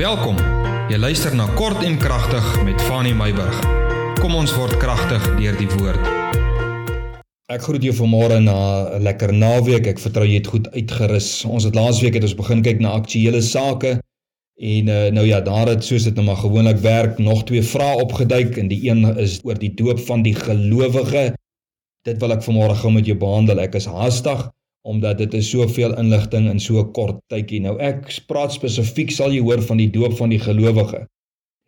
Welkom. Jy luister na Kort en Kragtig met Fanny Meyburg. Kom ons word kragtig deur die woord. Ek groet jou vanmôre na 'n lekker naweek. Ek vertrou jy het goed uitgerus. Ons het laasweek het ons begin kyk na aktuelle sake. En uh, nou ja, daar het soos dit nou maar gewoonlik werk, nog twee vrae opgeduik en die een is oor die doop van die gelowige. Dit wil ek vanmôre gou met jou behandel. Ek is haastig omdat dit is soveel inligting in so 'n kort tydjie. Nou ek praat spesifiek sal jy hoor van die doop van die gelowige.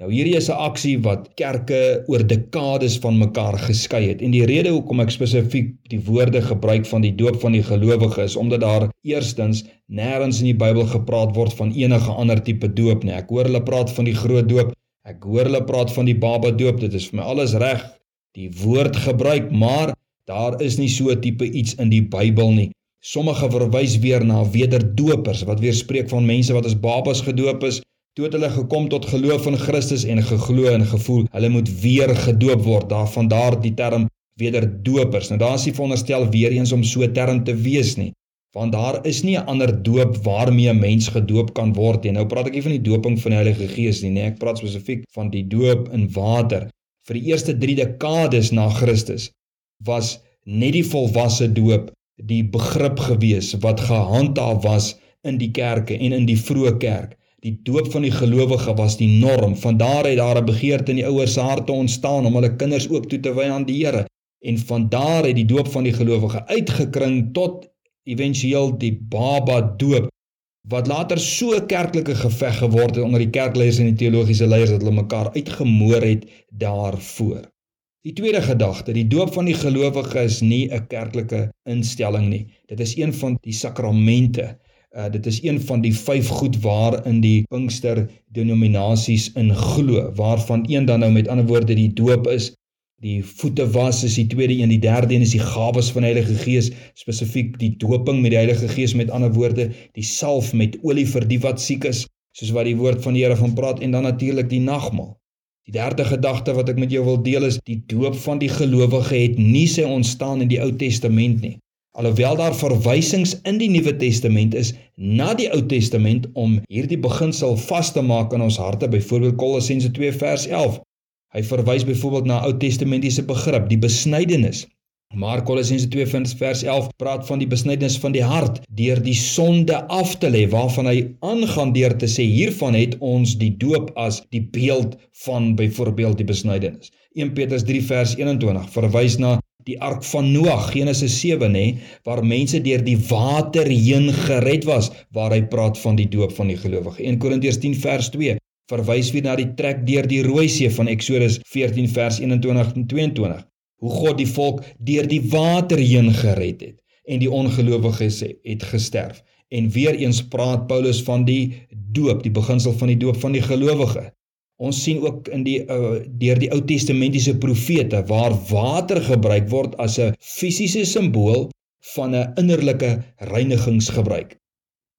Nou hierdie is 'n aksie wat kerke oor dekades van mekaar geskei het. En die rede hoekom ek spesifiek die woorde gebruik van die doop van die gelowige is omdat daar eerstens nêrens in die Bybel gepraat word van enige ander tipe doop nie. Ek hoor hulle praat van die groot doop. Ek hoor hulle praat van die baba doop. Dit is vir my alles reg. Die woord gebruik, maar daar is nie so 'n tipe iets in die Bybel nie. Sommige verwys weer na wederdopers wat weer spreek van mense wat as babas gedoop is, toe het hulle gekom tot geloof in Christus en geglo en gevoel hulle moet weer gedoop word. Daarvan daar die term wederdopers. Nou daar is nie veronderstel weer eens om so 'n term te wees nie. Want daar is nie 'n ander doop waarmee 'n mens gedoop kan word nie. Nou praat ek nie van die doping van die Heilige Gees nie, nee, ek praat spesifiek van die doop in water. Vir die eerste 3 dekades na Christus was net die volwasse doop die begrip gewees wat gehandhaaf was in die kerke en in die vroeë kerk. Die doop van die gelowige was die norm. Van daar uit daar 'n begeerte in die ouers harte ontstaan om hulle kinders ook toe te wy aan die Here. En van daar uit die doop van die gelowige uitgekring tot éventueel die baba doop wat later so kerklike geveg geword het onder die kerkleiers en die teologiese leiers dat hulle mekaar uitgemoor het daarvoor. Die tweede gedagte, die doop van die gelowige is nie 'n kerklike instelling nie. Dit is een van die sakramente. Uh dit is een van die vyf goed waarin die Pinkster denominasies in glo, waarvan een dan nou met ander woorde die doop is. Die voete was is die tweede een, die derde een is die gawes van die Heilige Gees, spesifiek die doping met die Heilige Gees met ander woorde, die salf met olie vir die wat siek is, soos wat die woord van die Here van praat en dan natuurlik die nagmaal. Die derde gedagte wat ek met jou wil deel is die doop van die gelowige het nie sy ontstaan in die Ou Testament nie. Alhoewel daar verwysings in die Nuwe Testament is na die Ou Testament om hierdie beginsel vas te maak in ons harte, byvoorbeeld Kolossense 2 vers 11. Hy verwys byvoorbeeld na Ou Testamentiese begrip, die besnydenis. Maar Kolossense 2 vers 11 praat van die besnydenis van die hart deur die sonde af te lê waarvan hy aangaan deur te sê hiervan het ons die doop as die beeld van byvoorbeeld die besnydenis. 1 Petrus 3 vers 21 verwys na die ark van Noag Genesis 7 nê waar mense deur die water heen gered was waar hy praat van die doop van die gelowige. 1 Korintiërs 10 vers 2 verwys weer na die trek deur die Rooi See van Eksodus 14 vers 21 en 22 hoe God die volk deur die water heen gered het en die ongelowiges het gesterf. En weer eens praat Paulus van die doop, die beginsel van die doop van die gelowige. Ons sien ook in die uh, deur die Ou Testamentiese profete waar water gebruik word as 'n fisiese simbool van 'n innerlike reinigingsgebruik.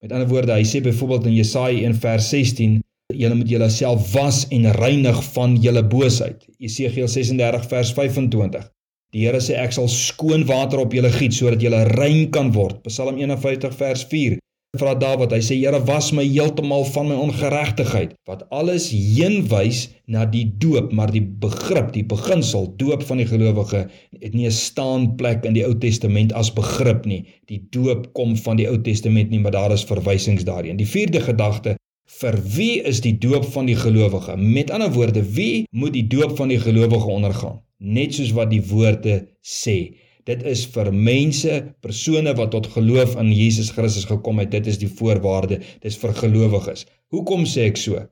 Met ander woorde, hy sê byvoorbeeld in Jesaja 1 vers 16 julle moet julleself was en reinig van julle boosheid. Jesegiel 36 vers 25. Die Here sê ek sal skoon water op julle giet sodat julle rein kan word. Psalm 51 vers 4. Vra Dawid, hy sê Here was my heeltemal van my ongeregtigheid. Wat alles heen wys na die doop, maar die begrip, die beginsel doop van die gelowige het nie 'n staanplek in die Ou Testament as begrip nie. Die doop kom van die Ou Testament nie, maar daar is verwysings daarin. Die vierde gedagte Vir wie is die doop van die gelowige? Met ander woorde, wie moet die doop van die gelowige ondergaan? Net soos wat die woorde sê. Dit is vir mense, persone wat tot geloof in Jesus Christus gekom het. Dit is die voorwaarde. Dit is vir gelowiges. Hoekom sê ek so?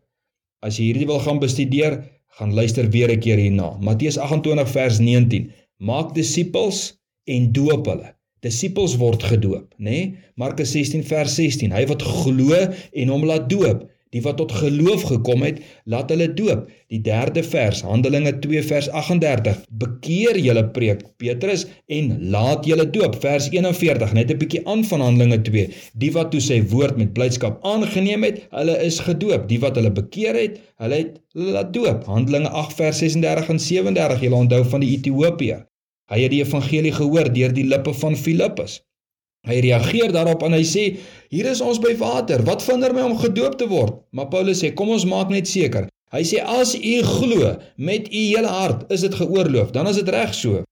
As jy hierdie wil gaan bestudeer, gaan luister weer 'n keer hierna. Matteus 28 vers 19. Maak disippels en doop hulle Disippels word gedoop, nê? Nee? Markus 16 vers 16. Hy wat glo en hom laat doop, die wat tot geloof gekom het, laat hulle doop. Die derde vers, Handelinge 2 vers 38. Bekeer julle preek Petrus en laat julle doop. Vers 41, net 'n bietjie aan van Handelinge 2. Die wat toe sy woord met blydskap aangeneem het, hulle is gedoop. Die wat hulle bekeer het, hulle het laat doop. Handelinge 8 vers 36 en 37. Julle onthou van die Ethiopiër. Hy het die evangelie gehoor deur die lippe van Filippus. Hy reageer daarop en hy sê: "Hier is ons by water. Wat vinder my om gedoop te word?" Maar Paulus sê: "Kom ons maak net seker. Hy sê as u glo met u hele hart, is dit geoorloof, dan is dit reg so.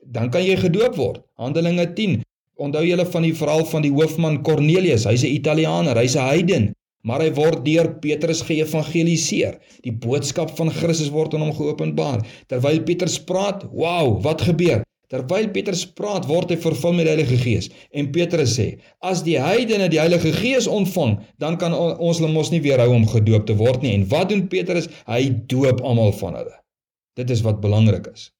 Dan kan jy gedoop word. Handelinge 10. Onthou julle van die verhaal van die hoofman Cornelius. Hy's 'n Italiaaner, hy's 'n heiden, maar hy word deur Petrus geëvangeliseer. Die boodskap van Christus word aan hom geopenbaar. Terwyl Petrus praat, wow, wat gebeur? Terwyl Petrus praat, word hy vervul met die Heilige Gees. En Petrus sê: "As die heidene die Heilige Gees ontvang, dan kan ons hulle mos nie weerhou om gedoop te word nie." En wat doen Petrus? Hy doop almal van hulle. Dit is wat belangrik is.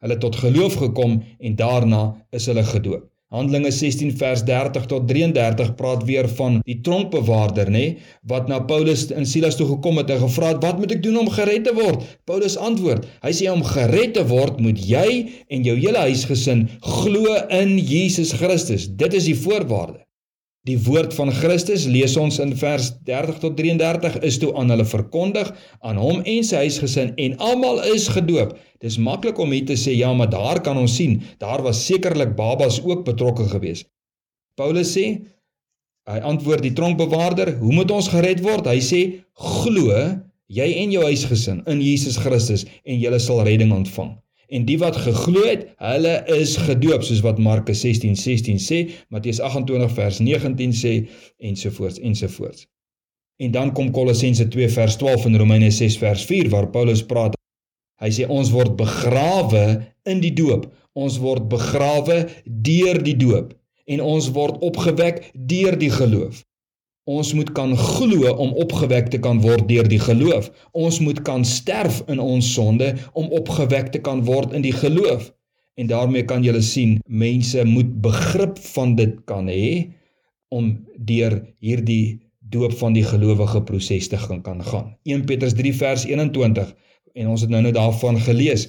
Hulle tot geloof gekom en daarna is hulle gedoop. Handelinge 16 vers 30 tot 33 praat weer van die tronkbewaarder nê wat na Paulus en Silas toe gekom het en gevra het wat moet ek doen om gered te word? Paulus antwoord, hy sê om gered te word moet jy en jou hele huisgesin glo in Jesus Christus. Dit is die voorwaarde. Die woord van Christus lees ons in vers 30 tot 33 is toe aan hulle verkondig aan hom en sy huisgesin en almal is gedoop. Dis maklik om hier te sê ja, maar daar kan ons sien, daar was sekerlik babas ook betrokke geweest. Paulus sê hy antwoord die tronkbewaarder, "Hoe moet ons gered word?" Hy sê, "Glo jy en jou huisgesin in Jesus Christus en jy sal redding ontvang." En die wat geglo het, hulle is gedoop soos wat Markus 16:16 16 sê, Matteus 28 vers 19 sê ensovoorts ensovoorts. En dan kom Kolossense 2 vers 12 en Romeine 6 vers 4 waar Paulus praat. Hy sê ons word begrawe in die doop. Ons word begrawe deur die doop en ons word opgewek deur die geloof. Ons moet kan glo om opgewek te kan word deur die geloof. Ons moet kan sterf in ons sonde om opgewek te kan word in die geloof. En daarmee kan jy sien, mense moet begrip van dit kan hê om deur hierdie doop van die gelowige proses te gaan kan gaan. 1 Petrus 3 vers 21 en ons het nou nou daarvan gelees.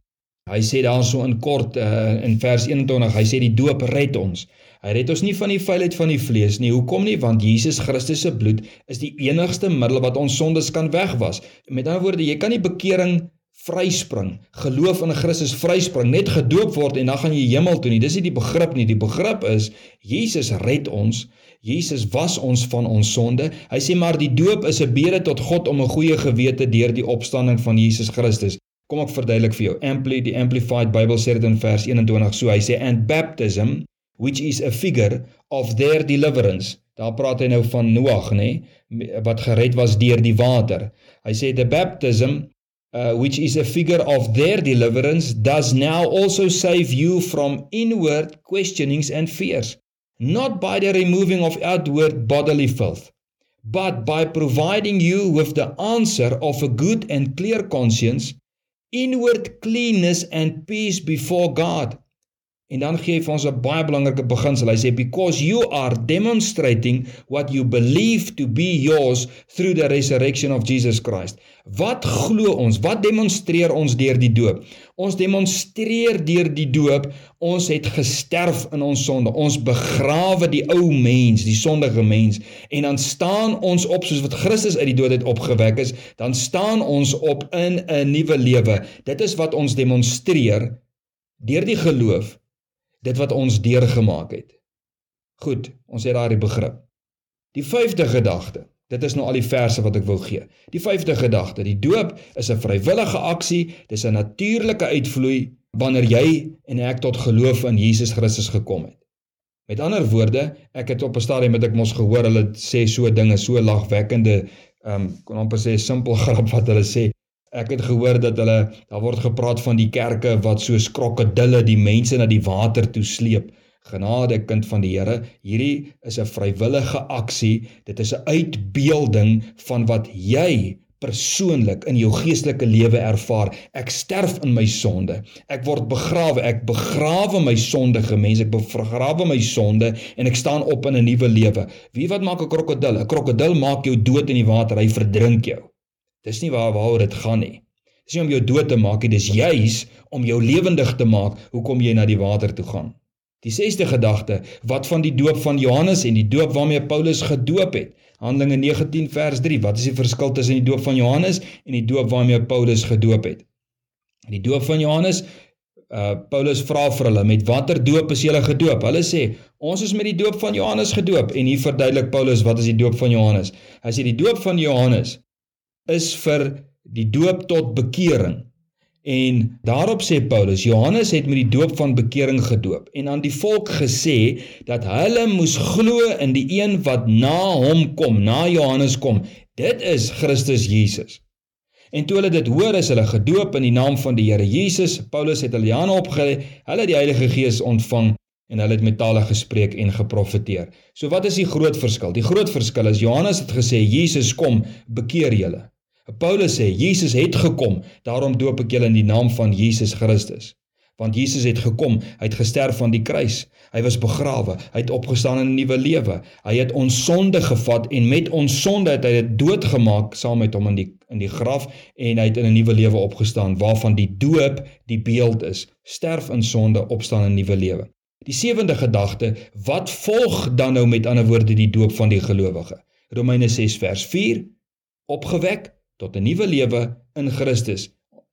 Hy sê daarso in kort uh, in vers 21, hy sê die doop red ons. Hy red ons nie van die vuilheid van die vlees nie. Hoekom nie? Want Jesus Christus se bloed is die enigste middel wat ons sondes kan wegwas. Met ander woorde, jy kan nie bekering vryspring, geloof in Christus vryspring, net gedoop word en dan gaan jy hemel toe nie. Dis nie die begrip nie. Die begrip is Jesus red ons. Jesus was ons van ons sonde. Hy sê maar die doop is 'n bede tot God om 'n goeie gewete deur die opstanding van Jesus Christus. Kom ek verduidelik vir jou. Ampli die Amplified Bible sê dit in vers 21 so. Hy sê and baptism which is a figure of their deliverance. Daar praat hy nou van Noag, nê, wat gered was deur die water. Hy sê the baptism uh, which is a figure of their deliverance does now also save you from inward questionings and fears, not by the removing of outward bodily filth, but by providing you with the answer of a good and clear conscience, inward cleanness and peace before God. En dan gee hy vir ons 'n baie belangrike beginsel. Hy sê because you are demonstrating what you believe to be yours through the resurrection of Jesus Christ. Wat glo ons? Wat demonstreer ons deur die doop? Ons demonstreer deur die doop ons het gesterf in ons sonde. Ons begrawe die ou mens, die sondige mens en dan staan ons op soos wat Christus uit die dood uit opgewek is, dan staan ons op in 'n nuwe lewe. Dit is wat ons demonstreer deur die geloof dit wat ons deurgemaak het. Goed, ons het daardie begrip. Die vyfde gedagte. Dit is nou al die verse wat ek wil gee. Die vyfde gedagte, die doop is 'n vrywillige aksie, dis 'n natuurlike uitvloei wanneer jy en ek tot geloof in Jesus Christus gekom het. Met ander woorde, ek het op 'n stadium met ek mos gehoor hulle sê so dinge, so lagwekkende, ehm um, kon amper sê simpel grap wat hulle sê. Ek het gehoor dat hulle daar word gepraat van die kerke wat soos krokodille die mense na die water toe sleep. Genade kind van die Here, hierdie is 'n vrywillige aksie. Dit is 'n uitbeelding van wat jy persoonlik in jou geestelike lewe ervaar. Ek sterf in my sonde. Ek word begrawe. Ek begrawe my sondige mens. Ek begrawe my sonde en ek staan op in 'n nuwe lewe. Wie wat maak 'n krokodil? 'n Krokodil maak jou dood in die water. Hy verdrink jou. Dis nie waar waaroor dit gaan nie. Dis nie om jou dood te maak nie, dis juis om jou lewendig te maak hoekom jy na die water toe gaan. Die sesde gedagte, wat van die doop van Johannes en die doop waarmee Paulus gedoop het? Handelinge 19 vers 3. Wat is die verskil tussen die doop van Johannes en die doop waarmee Paulus gedoop het? Die doop van Johannes uh Paulus vra vir hulle met watter doop is julle gedoop? Hulle sê ons is met die doop van Johannes gedoop en hier verduidelik Paulus wat is die doop van Johannes? Hy sê die doop van Johannes is vir die doop tot bekering. En daarop sê Paulus Johannes het met die doop van bekering gedoop en aan die volk gesê dat hulle moes glo in die een wat na hom kom, na Johannes kom. Dit is Christus Jesus. En toe hulle dit hoor, is hulle gedoop in die naam van die Here Jesus. Paulus het hulle Jane opgelê, hulle het die Heilige Gees ontvang en hulle het met tale gespreek en geprofeteer. So wat is die groot verskil? Die groot verskil is Johannes het gesê Jesus kom, bekeer julle. Paulus sê Jesus het gekom, daarom doop ek julle in die naam van Jesus Christus want Jesus het gekom, hy het gesterf van die kruis. Hy was begrawe, hy het opgestaan in 'n nuwe lewe. Hy het ons sonde gevat en met ons sonde het hy dit doodgemaak saam met hom in die in die graf en hy het in 'n nuwe lewe opgestaan waarvan die doop die beeld is. Sterf in sonde, opstaan in nuwe lewe. Die sewende gedagte, wat volg dan nou met ander woorde die doop van die gelowige? Romeine 6 vers 4 opgewek tot 'n nuwe lewe in Christus.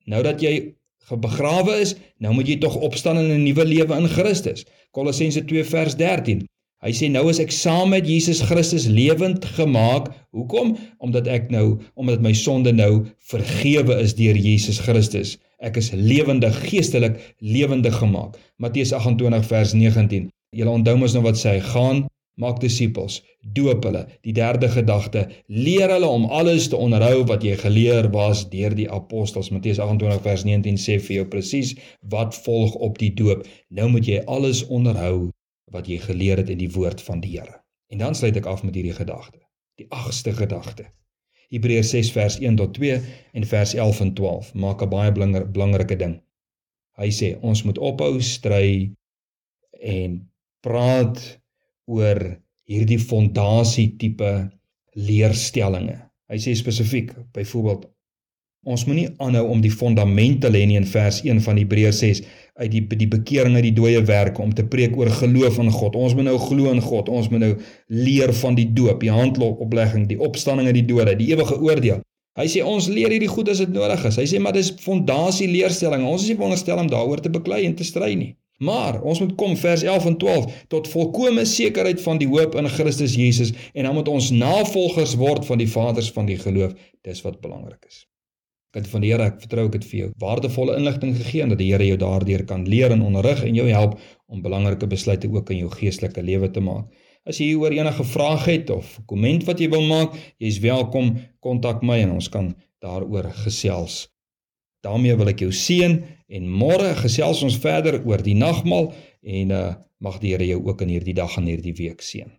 Nou dat jy begrawe is, nou moet jy tog opstaan in 'n nuwe lewe in Christus. Kolossense 2 vers 13. Hy sê nou is ek saam met Jesus Christus lewend gemaak. Hoekom? Omdat ek nou, omdat my sonde nou vergewe is deur Jesus Christus. Ek is lewendig, geestelik lewendig gemaak. Matteus 28 vers 19. Julle onthou mos nou wat sê hy gaan maak disippels, doop hulle. Die derde gedagte, leer hulle om alles te onderhou wat jy geleer was deur die apostels. Matteus 28 vers 19 sê vir jou presies wat volg op die doop. Nou moet jy alles onderhou wat jy geleer het in die woord van die Here. En dan sluit ek af met hierdie gedagte. Die agste gedagte. Hebreërs 6 vers 1 tot 2 en vers 11 en 12 maak 'n baie belangrike ding. Hy sê ons moet ophou stry en praat oor hierdie fondasie tipe leerstellings. Hy sê spesifiek, byvoorbeeld ons moenie aanhou om die fondamente lê nie in vers 1 van Hebreërs 6 uit die die bekering uit die dooie werke om te preek oor geloof in God. Ons moet nou glo in God. Ons moet nou leer van die doop, die handoplegging, die opstanding uit die dode, die ewige oordeel. Hy sê ons leer hierdie goed as dit nodig is. Hy sê maar dis fondasie leerstellings. Ons is nie veronderstel om daaroor te beklei en te stry nie. Maar ons moet kom vers 11 en 12 tot volkomme sekerheid van die hoop in Christus Jesus en dan moet ons navolgers word van die vaders van die geloof. Dis wat belangrik is. Kind van die Here, ek vertrou ek het vir jou waardevolle inligting gegee en dat die Here jou daardeur kan leer en onderrig en jou help om belangrike besluite ook in jou geestelike lewe te maak. As jy hieroor enige vrae het of komment wat jy wil maak, jy's welkom kontak my en ons kan daaroor gesels. Daarmee wil ek jou seën en môre gesels ons verder oor die nagmaal en uh, mag die Here jou ook in hierdie dag en hierdie week seën.